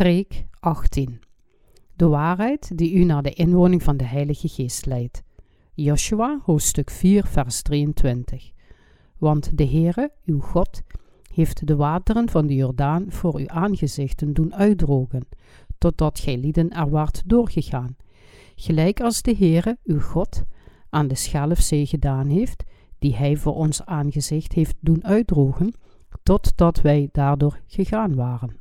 Preek 18 De waarheid die u naar de inwoning van de Heilige Geest leidt. Joshua, hoofdstuk 4, vers 23. Want de Heere, uw God, heeft de wateren van de Jordaan voor uw aangezichten doen uitdrogen, totdat gij lieden er waart doorgegaan. Gelijk als de Heere, uw God, aan de Schelfzee gedaan heeft, die hij voor ons aangezicht heeft doen uitdrogen, totdat wij daardoor gegaan waren.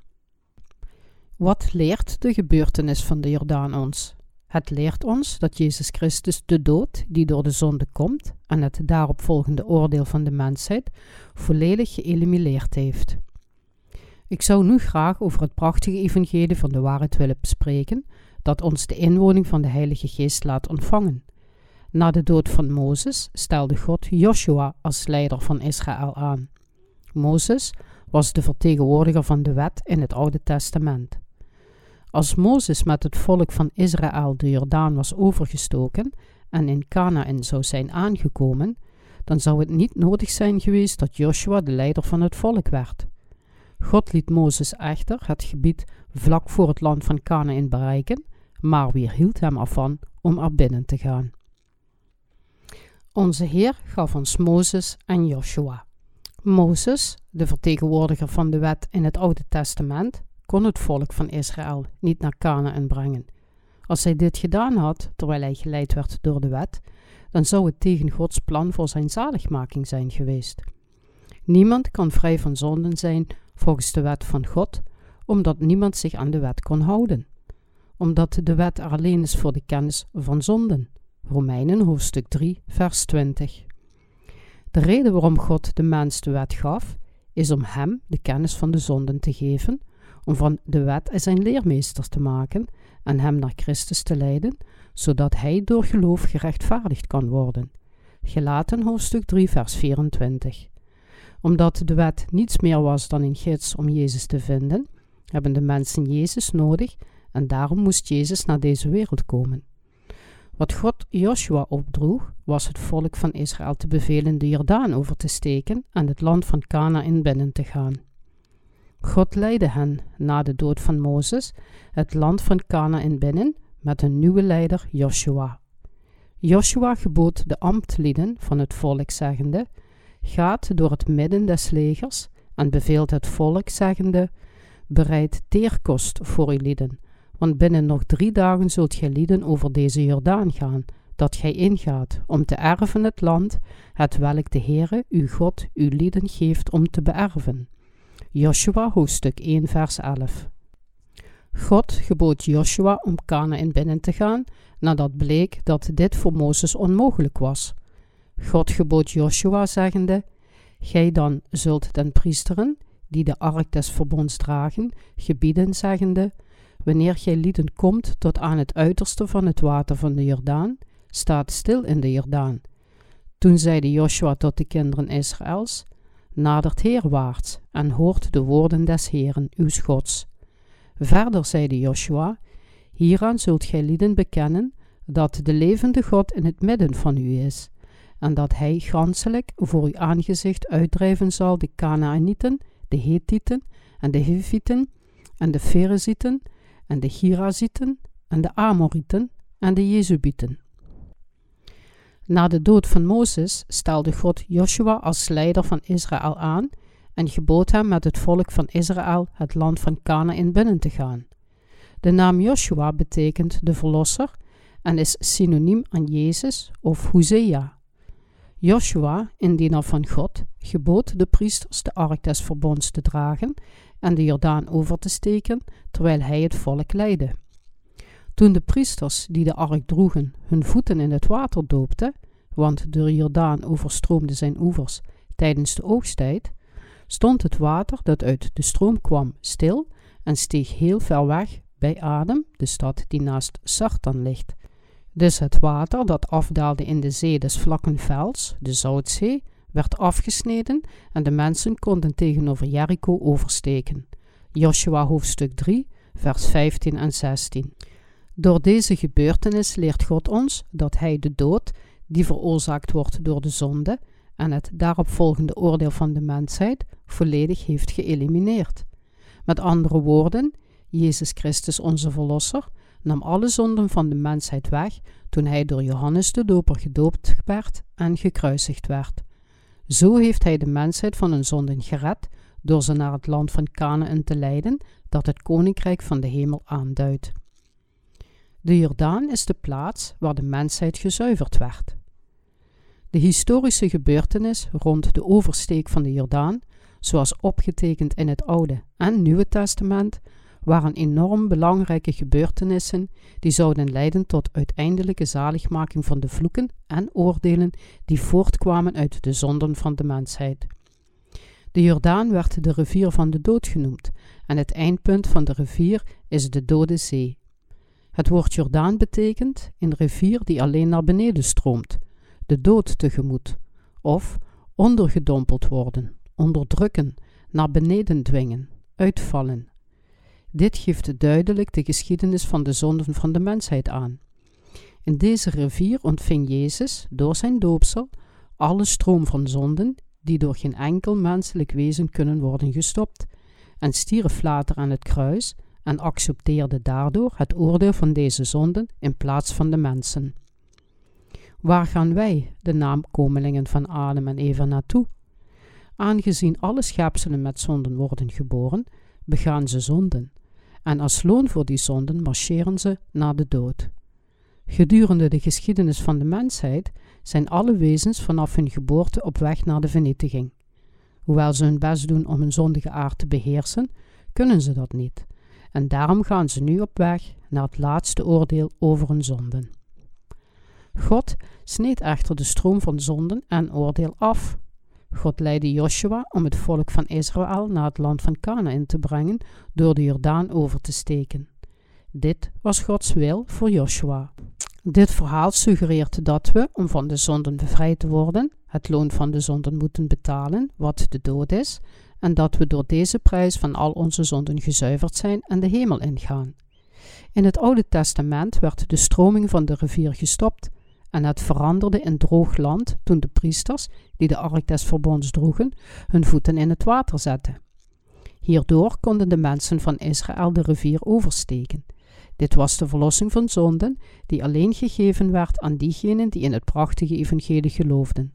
Wat leert de gebeurtenis van de Jordaan ons? Het leert ons dat Jezus Christus de dood die door de zonde komt en het daaropvolgende oordeel van de mensheid volledig geëlimineerd heeft. Ik zou nu graag over het prachtige evangelie van de waarheid willen bespreken, dat ons de inwoning van de Heilige Geest laat ontvangen. Na de dood van Mozes stelde God Joshua als leider van Israël aan. Mozes was de vertegenwoordiger van de wet in het Oude Testament. Als Mozes met het volk van Israël de Jordaan was overgestoken en in Canaan zou zijn aangekomen, dan zou het niet nodig zijn geweest dat Joshua de leider van het volk werd. God liet Mozes echter het gebied vlak voor het land van Canaan bereiken, maar weerhield hem ervan om er binnen te gaan. Onze Heer gaf ons Mozes en Joshua. Mozes, de vertegenwoordiger van de wet in het Oude Testament, kon het volk van Israël niet naar Canaan brengen. Als hij dit gedaan had, terwijl hij geleid werd door de wet, dan zou het tegen Gods plan voor zijn zaligmaking zijn geweest. Niemand kan vrij van zonden zijn volgens de wet van God, omdat niemand zich aan de wet kon houden. Omdat de wet alleen is voor de kennis van zonden. Romeinen hoofdstuk 3, vers 20. De reden waarom God de mens de wet gaf, is om hem de kennis van de zonden te geven, om van de wet zijn leermeester te maken en hem naar Christus te leiden, zodat hij door geloof gerechtvaardigd kan worden. Gelaten hoofdstuk 3, vers 24. Omdat de wet niets meer was dan een gids om Jezus te vinden, hebben de mensen Jezus nodig en daarom moest Jezus naar deze wereld komen. Wat God Joshua opdroeg, was het volk van Israël te bevelen de Jordaan over te steken en het land van Canaan binnen te gaan. God leidde hen, na de dood van Mozes, het land van Canaan binnen met een nieuwe leider Joshua. Joshua gebood de ambtlieden van het volk zeggende, gaat door het midden des legers en beveelt het volk zeggende, bereid teerkost voor uw lieden, want binnen nog drie dagen zult gij lieden over deze Jordaan gaan, dat gij ingaat, om te erven het land, het welk de Heere, uw God, uw lieden geeft om te beërven. Joshua hoofdstuk 1 vers 11 God gebood Joshua om Canaan binnen te gaan, nadat bleek dat dit voor Mozes onmogelijk was. God gebood Joshua zeggende, Gij dan zult den priesteren, die de ark des verbonds dragen, gebieden zeggende, Wanneer gij lieden komt tot aan het uiterste van het water van de Jordaan, staat stil in de Jordaan. Toen zeide Joshua tot de kinderen Israëls, nadert heerwaarts en hoort de woorden des Heeren, uw Gods. Verder zeide Joshua, hieraan zult gij lieden bekennen, dat de levende God in het midden van u is, en dat hij ganselijk voor uw aangezicht uitdrijven zal de Canaanieten, de Hethieten en de Hivieten en de Ferezieten en de Girazieten en de Amorieten en de Jezubieten. Na de dood van Mozes stelde God Joshua als leider van Israël aan en gebood hem met het volk van Israël het land van Canaan binnen te gaan. De naam Joshua betekent de verlosser en is synoniem aan Jezus of Hosea. Joshua, indiener van God, gebood de priesters de ark des verbonds te dragen en de Jordaan over te steken, terwijl hij het volk leidde. Toen de priesters die de ark droegen hun voeten in het water doopten, want de Jordaan overstroomde zijn oevers tijdens de oogsttijd, stond het water dat uit de stroom kwam stil en steeg heel ver weg bij Adem, de stad die naast Sartan ligt. Dus het water dat afdaalde in de zee des vlakken vels, de Zoutzee, werd afgesneden en de mensen konden tegenover Jericho oversteken. Joshua hoofdstuk 3, vers 15 en 16. Door deze gebeurtenis leert God ons dat Hij de dood, die veroorzaakt wordt door de zonde, en het daaropvolgende oordeel van de mensheid volledig heeft geëlimineerd. Met andere woorden, Jezus Christus onze Verlosser, nam alle zonden van de mensheid weg toen hij door Johannes de Doper gedoopt werd en gekruisigd werd. Zo heeft hij de mensheid van hun zonden gered door ze naar het land van Canaan te leiden, dat het koninkrijk van de hemel aanduidt. De Jordaan is de plaats waar de mensheid gezuiverd werd. De historische gebeurtenis rond de oversteek van de Jordaan, zoals opgetekend in het Oude en Nieuwe Testament, waren enorm belangrijke gebeurtenissen die zouden leiden tot uiteindelijke zaligmaking van de vloeken en oordelen die voortkwamen uit de zonden van de mensheid. De Jordaan werd de rivier van de dood genoemd en het eindpunt van de rivier is de Dode Zee. Het woord Jordaan betekent een rivier die alleen naar beneden stroomt, de dood tegemoet, of ondergedompeld worden, onderdrukken, naar beneden dwingen, uitvallen. Dit geeft duidelijk de geschiedenis van de zonden van de mensheid aan. In deze rivier ontving Jezus door zijn doopsel alle stroom van zonden die door geen enkel menselijk wezen kunnen worden gestopt, en stierf later aan het kruis en accepteerde daardoor het oordeel van deze zonden in plaats van de mensen. Waar gaan wij, de naamkomelingen van Adam en Eva, naartoe? Aangezien alle schepselen met zonden worden geboren, begaan ze zonden, en als loon voor die zonden marcheren ze naar de dood. Gedurende de geschiedenis van de mensheid zijn alle wezens vanaf hun geboorte op weg naar de vernietiging. Hoewel ze hun best doen om hun zondige aard te beheersen, kunnen ze dat niet. En daarom gaan ze nu op weg naar het laatste oordeel over hun zonden. God sneed echter de stroom van zonden en oordeel af. God leidde Joshua om het volk van Israël naar het land van Canaan te brengen door de Jordaan over te steken. Dit was Gods wil voor Joshua. Dit verhaal suggereert dat we, om van de zonden bevrijd te worden, het loon van de zonden moeten betalen, wat de dood is, en dat we door deze prijs van al onze zonden gezuiverd zijn en de hemel ingaan. In het Oude Testament werd de stroming van de rivier gestopt en het veranderde in droog land toen de priesters, die de ark des verbonds droegen, hun voeten in het water zetten. Hierdoor konden de mensen van Israël de rivier oversteken. Dit was de verlossing van zonden, die alleen gegeven werd aan diegenen die in het prachtige evangelie geloofden.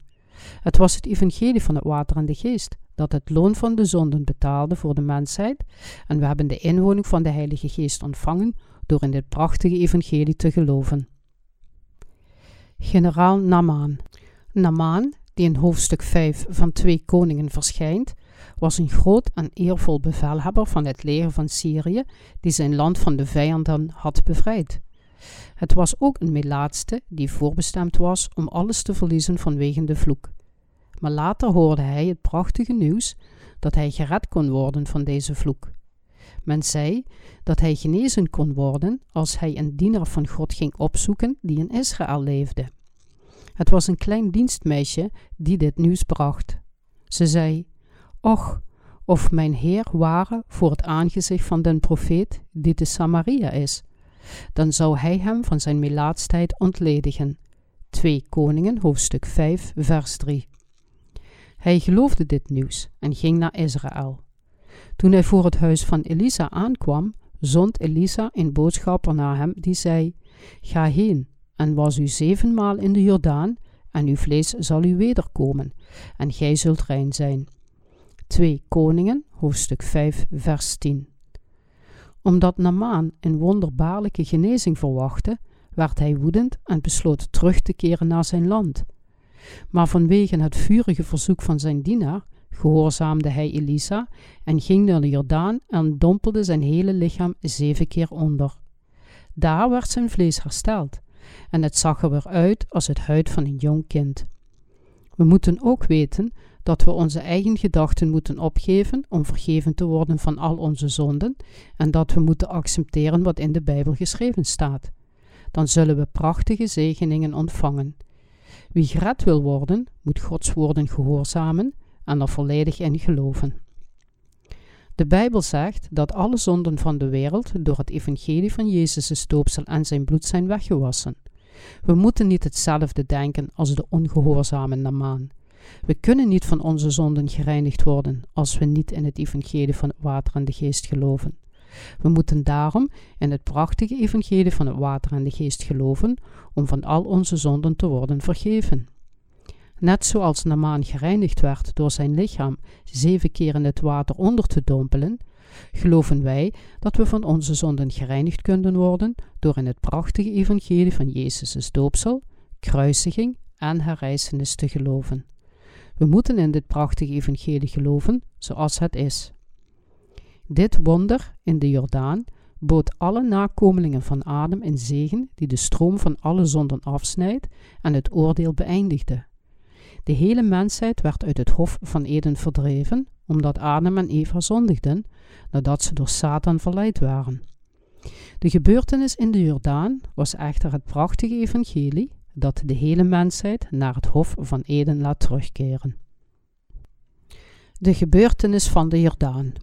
Het was het evangelie van het water en de geest, dat het loon van de zonden betaalde voor de mensheid, en we hebben de inwoning van de Heilige Geest ontvangen door in dit prachtige evangelie te geloven. Generaal Namaan Namaan, die in hoofdstuk 5 van Twee Koningen verschijnt, was een groot en eervol bevelhebber van het leger van Syrië, die zijn land van de vijanden had bevrijd. Het was ook een melaatste die voorbestemd was om alles te verliezen vanwege de vloek. Maar later hoorde hij het prachtige nieuws dat hij gered kon worden van deze vloek. Men zei dat hij genezen kon worden als hij een dienaar van God ging opzoeken die in Israël leefde. Het was een klein dienstmeisje die dit nieuws bracht. Ze zei: Och, of mijn Heer ware voor het aangezicht van den profeet die de Samaria is, dan zou hij hem van zijn melaatstijd ontledigen. 2 Koningen, hoofdstuk 5, vers 3. Hij geloofde dit nieuws en ging naar Israël. Toen hij voor het huis van Elisa aankwam, zond Elisa een boodschapper naar hem die zei: Ga heen en was u zevenmaal in de Jordaan, en uw vlees zal u wederkomen, en gij zult rein zijn. 2 Koningen, hoofdstuk 5, vers 10. Omdat Namaan een wonderbaarlijke genezing verwachtte, werd hij woedend en besloot terug te keren naar zijn land. Maar vanwege het vurige verzoek van zijn dienaar gehoorzaamde hij Elisa en ging naar de Jordaan en dompelde zijn hele lichaam zeven keer onder. Daar werd zijn vlees hersteld en het zag er weer uit als het huid van een jong kind. We moeten ook weten dat we onze eigen gedachten moeten opgeven om vergeven te worden van al onze zonden en dat we moeten accepteren wat in de Bijbel geschreven staat. Dan zullen we prachtige zegeningen ontvangen. Wie gered wil worden, moet Gods woorden gehoorzamen en er volledig in geloven. De Bijbel zegt dat alle zonden van de wereld door het evangelie van Jezus' stoopsel en zijn bloed zijn weggewassen. We moeten niet hetzelfde denken als de ongehoorzame Namaan. We kunnen niet van onze zonden gereinigd worden als we niet in het evangelie van het water en de geest geloven. We moeten daarom in het prachtige evangelie van het water en de geest geloven om van al onze zonden te worden vergeven. Net zoals Namaan gereinigd werd door zijn lichaam zeven keer in het water onder te dompelen, geloven wij dat we van onze zonden gereinigd kunnen worden door in het prachtige evangelie van Jezus' doopsel, kruisiging en herrijzenis te geloven. We moeten in dit prachtige evangelie geloven zoals het is. Dit wonder in de Jordaan bood alle nakomelingen van Adam een zegen die de stroom van alle zonden afsnijdt en het oordeel beëindigde. De hele mensheid werd uit het hof van Eden verdreven, omdat Adam en Eva zondigden, nadat ze door Satan verleid waren. De gebeurtenis in de Jordaan was echter het prachtige evangelie dat de hele mensheid naar het hof van Eden laat terugkeren. De gebeurtenis van de Jordaan.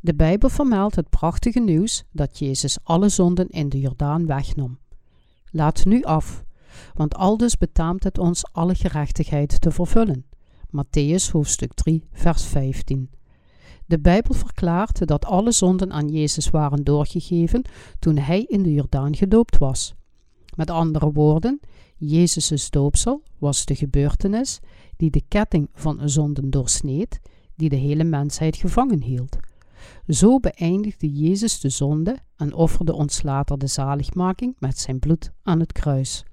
De Bijbel vermeldt het prachtige nieuws dat Jezus alle zonden in de Jordaan wegnam. Laat nu af, want aldus betaamt het ons alle gerechtigheid te vervullen. Matthäus hoofdstuk 3, vers 15. De Bijbel verklaart dat alle zonden aan Jezus waren doorgegeven toen hij in de Jordaan gedoopt was. Met andere woorden, Jezus' doopsel was de gebeurtenis die de ketting van zonden doorsneed, die de hele mensheid gevangen hield. Zo beëindigde Jezus de zonde en offerde ons later de zaligmaking met zijn bloed aan het kruis.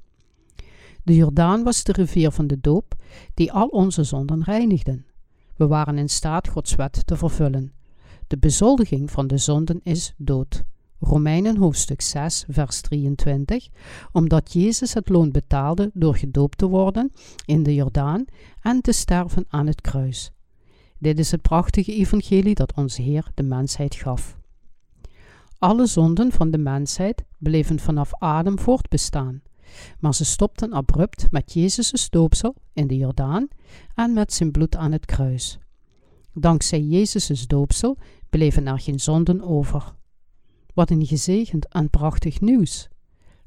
De Jordaan was de rivier van de doop die al onze zonden reinigden. We waren in staat Gods wet te vervullen. De bezoldiging van de zonden is dood. Romeinen hoofdstuk 6, vers 23, omdat Jezus het loon betaalde door gedoopt te worden in de Jordaan en te sterven aan het kruis. Dit is het prachtige evangelie dat onze Heer de mensheid gaf. Alle zonden van de mensheid bleven vanaf Adam voortbestaan, maar ze stopten abrupt met Jezus' doopsel in de Jordaan en met zijn bloed aan het kruis. Dankzij Jezus' doopsel bleven er geen zonden over. Wat een gezegend en prachtig nieuws.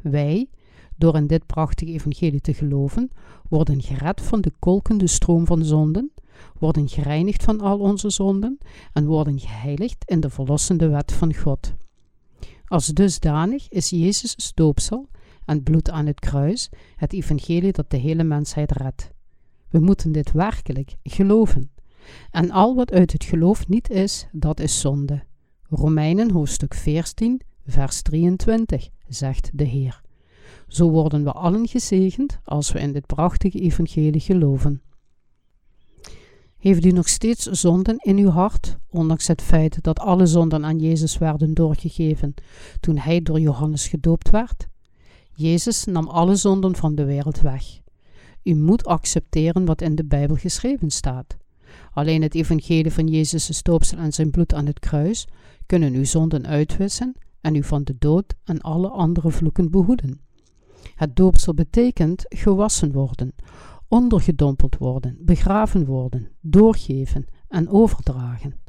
Wij, door in dit prachtige evangelie te geloven, worden gered van de kolkende stroom van zonden, worden gereinigd van al onze zonden en worden geheiligd in de verlossende wet van God. Als dusdanig is Jezus' doopsel en bloed aan het kruis het evangelie dat de hele mensheid redt. We moeten dit werkelijk geloven. En al wat uit het geloof niet is, dat is zonde. Romeinen hoofdstuk 14, vers 23, zegt de Heer. Zo worden we allen gezegend als we in dit prachtige evangelie geloven. Heeft u nog steeds zonden in uw hart, ondanks het feit dat alle zonden aan Jezus werden doorgegeven toen hij door Johannes gedoopt werd? Jezus nam alle zonden van de wereld weg. U moet accepteren wat in de Bijbel geschreven staat. Alleen het evangelie van Jezus' stoopsel en zijn bloed aan het kruis kunnen uw zonden uitwissen en u van de dood en alle andere vloeken behoeden. Het doopsel betekent gewassen worden, ondergedompeld worden, begraven worden, doorgeven en overdragen.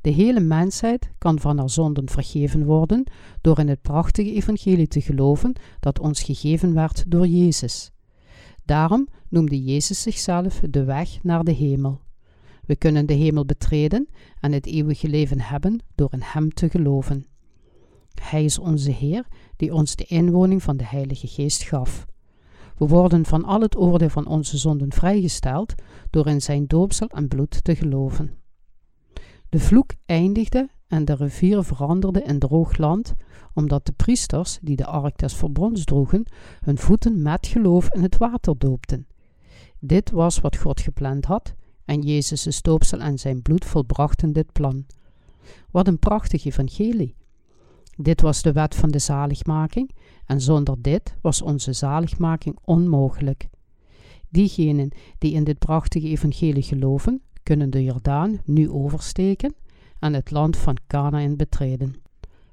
De hele mensheid kan van haar zonden vergeven worden door in het prachtige evangelie te geloven dat ons gegeven werd door Jezus. Daarom noemde Jezus zichzelf de weg naar de hemel. We kunnen de hemel betreden en het eeuwige leven hebben door in Hem te geloven. Hij is onze Heer die ons de inwoning van de Heilige Geest gaf. We worden van al het oordeel van onze zonden vrijgesteld door in zijn doopsel en bloed te geloven. De vloek eindigde en de rivier veranderde in droog land, omdat de priesters die de ark des verbonds droegen, hun voeten met geloof in het water doopten. Dit was wat God gepland had en Jezus' doopsel en zijn bloed volbrachten dit plan. Wat een prachtig evangelie! Dit was de wet van de zaligmaking en zonder dit was onze zaligmaking onmogelijk. Diegenen die in dit prachtige evangelie geloven, kunnen de Jordaan nu oversteken en het land van Canaan betreden.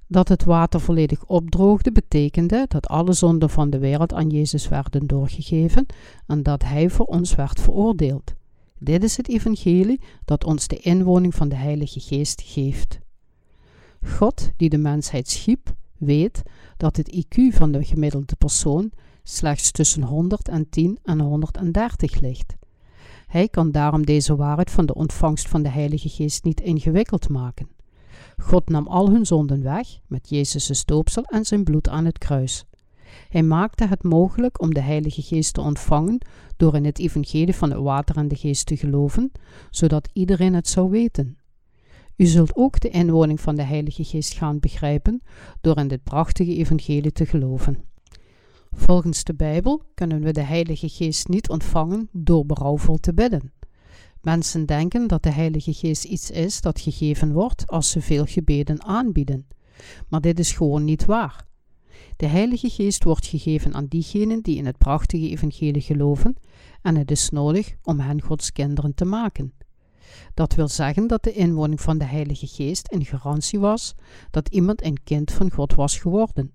Dat het water volledig opdroogde betekende dat alle zonden van de wereld aan Jezus werden doorgegeven en dat Hij voor ons werd veroordeeld. Dit is het evangelie dat ons de inwoning van de Heilige Geest geeft. God, die de mensheid schiep, weet dat het IQ van de gemiddelde persoon slechts tussen 110 en 130 ligt. Hij kan daarom deze waarheid van de ontvangst van de Heilige Geest niet ingewikkeld maken. God nam al hun zonden weg met Jezus' doopsel en zijn bloed aan het kruis. Hij maakte het mogelijk om de Heilige Geest te ontvangen door in het evangelie van het water en de geest te geloven, zodat iedereen het zou weten. U zult ook de inwoning van de Heilige Geest gaan begrijpen door in dit prachtige evangelie te geloven. Volgens de Bijbel kunnen we de Heilige Geest niet ontvangen door berouwvol te bidden. Mensen denken dat de Heilige Geest iets is dat gegeven wordt als ze veel gebeden aanbieden. Maar dit is gewoon niet waar. De Heilige Geest wordt gegeven aan diegenen die in het prachtige evangelie geloven en het is nodig om hen Gods kinderen te maken. Dat wil zeggen dat de inwoning van de Heilige Geest een garantie was dat iemand een kind van God was geworden.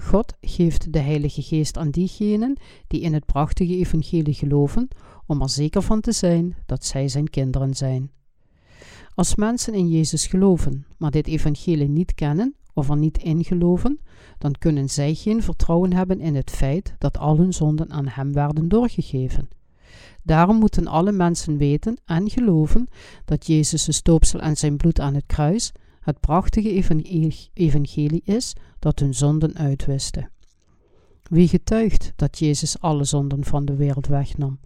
God geeft de Heilige Geest aan diegenen die in het prachtige evangelie geloven, om er zeker van te zijn dat zij zijn kinderen zijn. Als mensen in Jezus geloven, maar dit evangelie niet kennen of er niet in geloven, dan kunnen zij geen vertrouwen hebben in het feit dat al hun zonden aan Hem werden doorgegeven. Daarom moeten alle mensen weten en geloven dat Jezus' stoopsel en zijn bloed aan het kruis het prachtige evangelie is dat hun zonden uitwisten. Wie getuigt dat Jezus alle zonden van de wereld wegnam?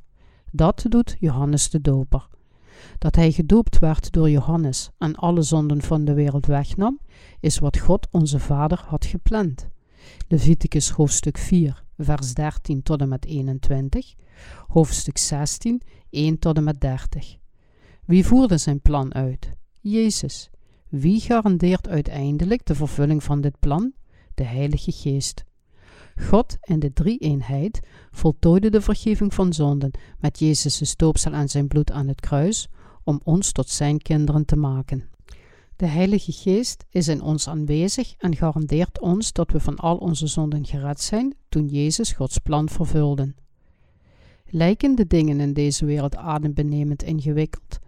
Dat doet Johannes de Doper. Dat hij gedoopt werd door Johannes en alle zonden van de wereld wegnam, is wat God onze Vader had gepland. Leviticus hoofdstuk 4, vers 13 tot en met 21, hoofdstuk 16, 1 tot en met 30. Wie voerde zijn plan uit? Jezus. Wie garandeert uiteindelijk de vervulling van dit plan? De Heilige Geest. God in de drie-eenheid voltooide de vergeving van zonden met Jezus' stoopsel en zijn bloed aan het kruis om ons tot zijn kinderen te maken. De Heilige Geest is in ons aanwezig en garandeert ons dat we van al onze zonden gered zijn toen Jezus Gods plan vervulde. Lijken de dingen in deze wereld adembenemend ingewikkeld?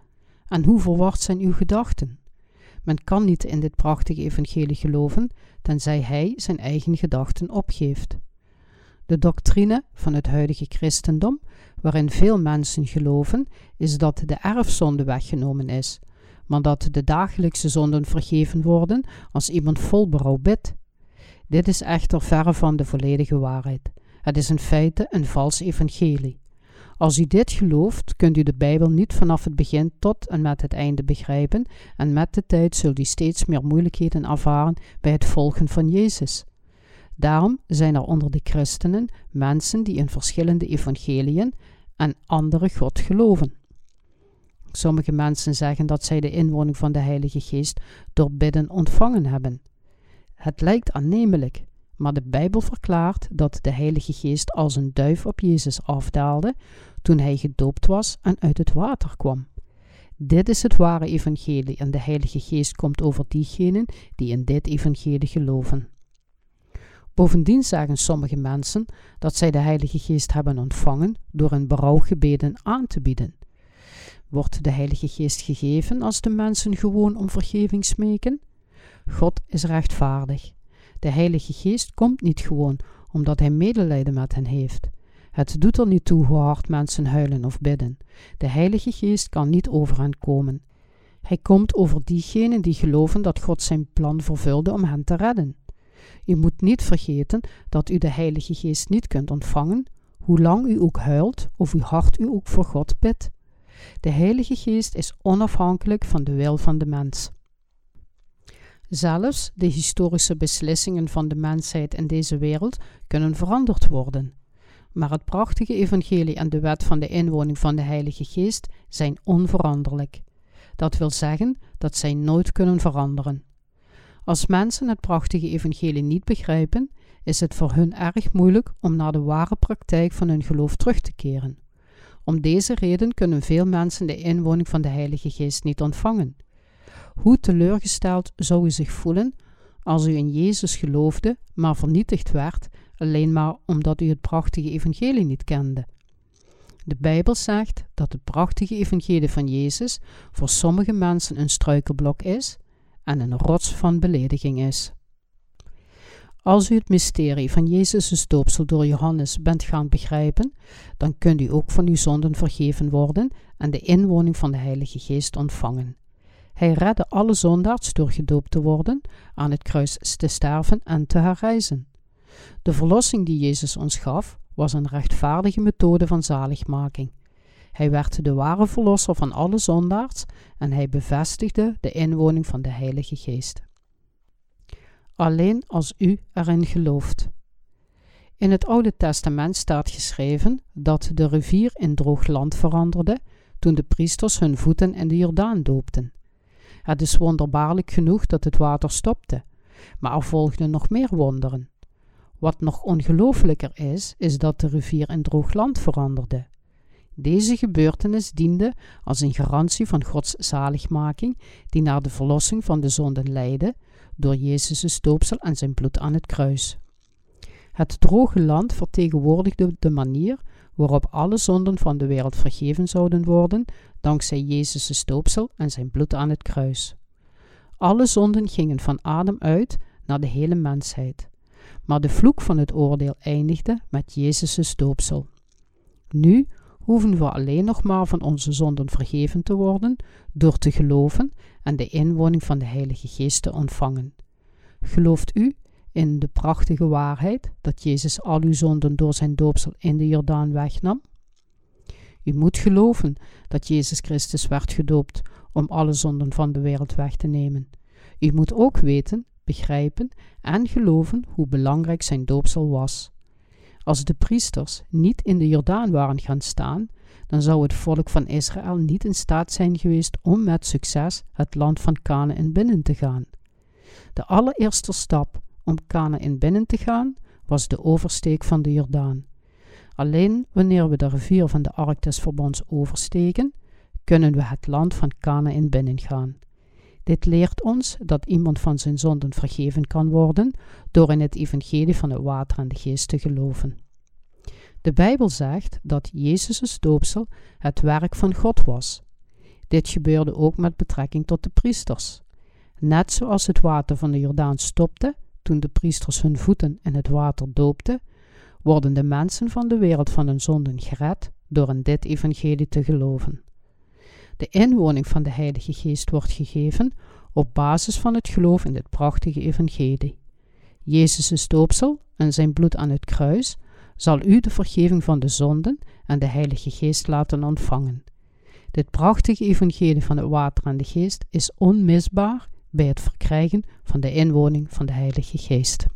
En hoe verward zijn uw gedachten? Men kan niet in dit prachtige evangelie geloven, tenzij hij zijn eigen gedachten opgeeft. De doctrine van het huidige christendom, waarin veel mensen geloven, is dat de erfzonde weggenomen is, maar dat de dagelijkse zonden vergeven worden als iemand vol berouw bidt. Dit is echter verre van de volledige waarheid. Het is in feite een vals evangelie. Als u dit gelooft, kunt u de Bijbel niet vanaf het begin tot en met het einde begrijpen en met de tijd zult u steeds meer moeilijkheden ervaren bij het volgen van Jezus. Daarom zijn er onder de christenen mensen die in verschillende evangeliën en andere God geloven. Sommige mensen zeggen dat zij de inwoning van de Heilige Geest door bidden ontvangen hebben. Het lijkt aannemelijk, maar de Bijbel verklaart dat de Heilige Geest als een duif op Jezus afdaalde toen hij gedoopt was en uit het water kwam. Dit is het ware evangelie en de Heilige Geest komt over diegenen die in dit evangelie geloven. Bovendien zeggen sommige mensen dat zij de Heilige Geest hebben ontvangen door een berouwgebeden aan te bieden. Wordt de Heilige Geest gegeven als de mensen gewoon om vergeving smeken? God is rechtvaardig. De Heilige Geest komt niet gewoon omdat Hij medelijden met hen heeft. Het doet er niet toe hoe hard mensen huilen of bidden. De Heilige Geest kan niet over hen komen. Hij komt over diegenen die geloven dat God zijn plan vervulde om hen te redden. U moet niet vergeten dat u de Heilige Geest niet kunt ontvangen, hoe lang u ook huilt of hoe hard u ook voor God bidt. De Heilige Geest is onafhankelijk van de wil van de mens. Zelfs de historische beslissingen van de mensheid in deze wereld kunnen veranderd worden. Maar het prachtige evangelie en de wet van de inwoning van de Heilige Geest zijn onveranderlijk. Dat wil zeggen dat zij nooit kunnen veranderen. Als mensen het prachtige evangelie niet begrijpen, is het voor hun erg moeilijk om naar de ware praktijk van hun geloof terug te keren. Om deze reden kunnen veel mensen de inwoning van de Heilige Geest niet ontvangen. Hoe teleurgesteld zou u zich voelen als u in Jezus geloofde, maar vernietigd werd, alleen maar omdat u het prachtige evangelie niet kende? De Bijbel zegt dat het prachtige evangelie van Jezus voor sommige mensen een struikelblok is en een rots van belediging is. Als u het mysterie van Jezus' doopsel door Johannes bent gaan begrijpen, dan kunt u ook van uw zonden vergeven worden en de inwoning van de Heilige Geest ontvangen. Hij redde alle zondaars door gedoopt te worden, aan het kruis te sterven en te herrijzen. De verlossing die Jezus ons gaf, was een rechtvaardige methode van zaligmaking. Hij werd de ware verlosser van alle zondaars en hij bevestigde de inwoning van de Heilige Geest. Alleen als u erin gelooft. In het Oude Testament staat geschreven dat de rivier in droog land veranderde toen de priesters hun voeten in de Jordaan doopten. Het is wonderbaarlijk genoeg dat het water stopte, maar er volgden nog meer wonderen. Wat nog ongelooflijker is, is dat de rivier in droog land veranderde. Deze gebeurtenis diende als een garantie van Gods zaligmaking, die naar de verlossing van de zonden leidde door Jezus' doopsel en zijn bloed aan het kruis. Het droge land vertegenwoordigde de manier waarop alle zonden van de wereld vergeven zouden worden dankzij Jezus' doopsel en zijn bloed aan het kruis. Alle zonden gingen van Adam uit naar de hele mensheid. Maar de vloek van het oordeel eindigde met Jezus' doopsel. Nu hoeven we alleen nog maar van onze zonden vergeven te worden door te geloven en de inwoning van de Heilige Geest te ontvangen. Gelooft u in de prachtige waarheid dat Jezus al uw zonden door zijn doopsel in de Jordaan wegnam? U moet geloven dat Jezus Christus werd gedoopt om alle zonden van de wereld weg te nemen. U moet ook weten, begrijpen en geloven hoe belangrijk zijn doopsel was. Als de priesters niet in de Jordaan waren gaan staan, dan zou het volk van Israël niet in staat zijn geweest om met succes het land van Canaan binnen te gaan. De allereerste stap om Canaan binnen te gaan was de oversteek van de Jordaan. Alleen wanneer we de rivier van de Ark des Verbonds oversteken, kunnen we het land van Canaan binnengaan. Dit leert ons dat iemand van zijn zonden vergeven kan worden door in het evangelie van het water en de geest te geloven. De Bijbel zegt dat Jezus' doopsel het werk van God was. Dit gebeurde ook met betrekking tot de priesters. Net zoals het water van de Jordaan stopte toen de priesters hun voeten in het water doopten, worden de mensen van de wereld van hun zonden gered door in dit evangelie te geloven. De inwoning van de Heilige Geest wordt gegeven op basis van het geloof in dit prachtige evangelie. Jezus' doopsel en zijn bloed aan het kruis zal u de vergeving van de zonden en de Heilige Geest laten ontvangen. Dit prachtige evangelie van het water en de geest is onmisbaar bij het verkrijgen van de inwoning van de Heilige Geest.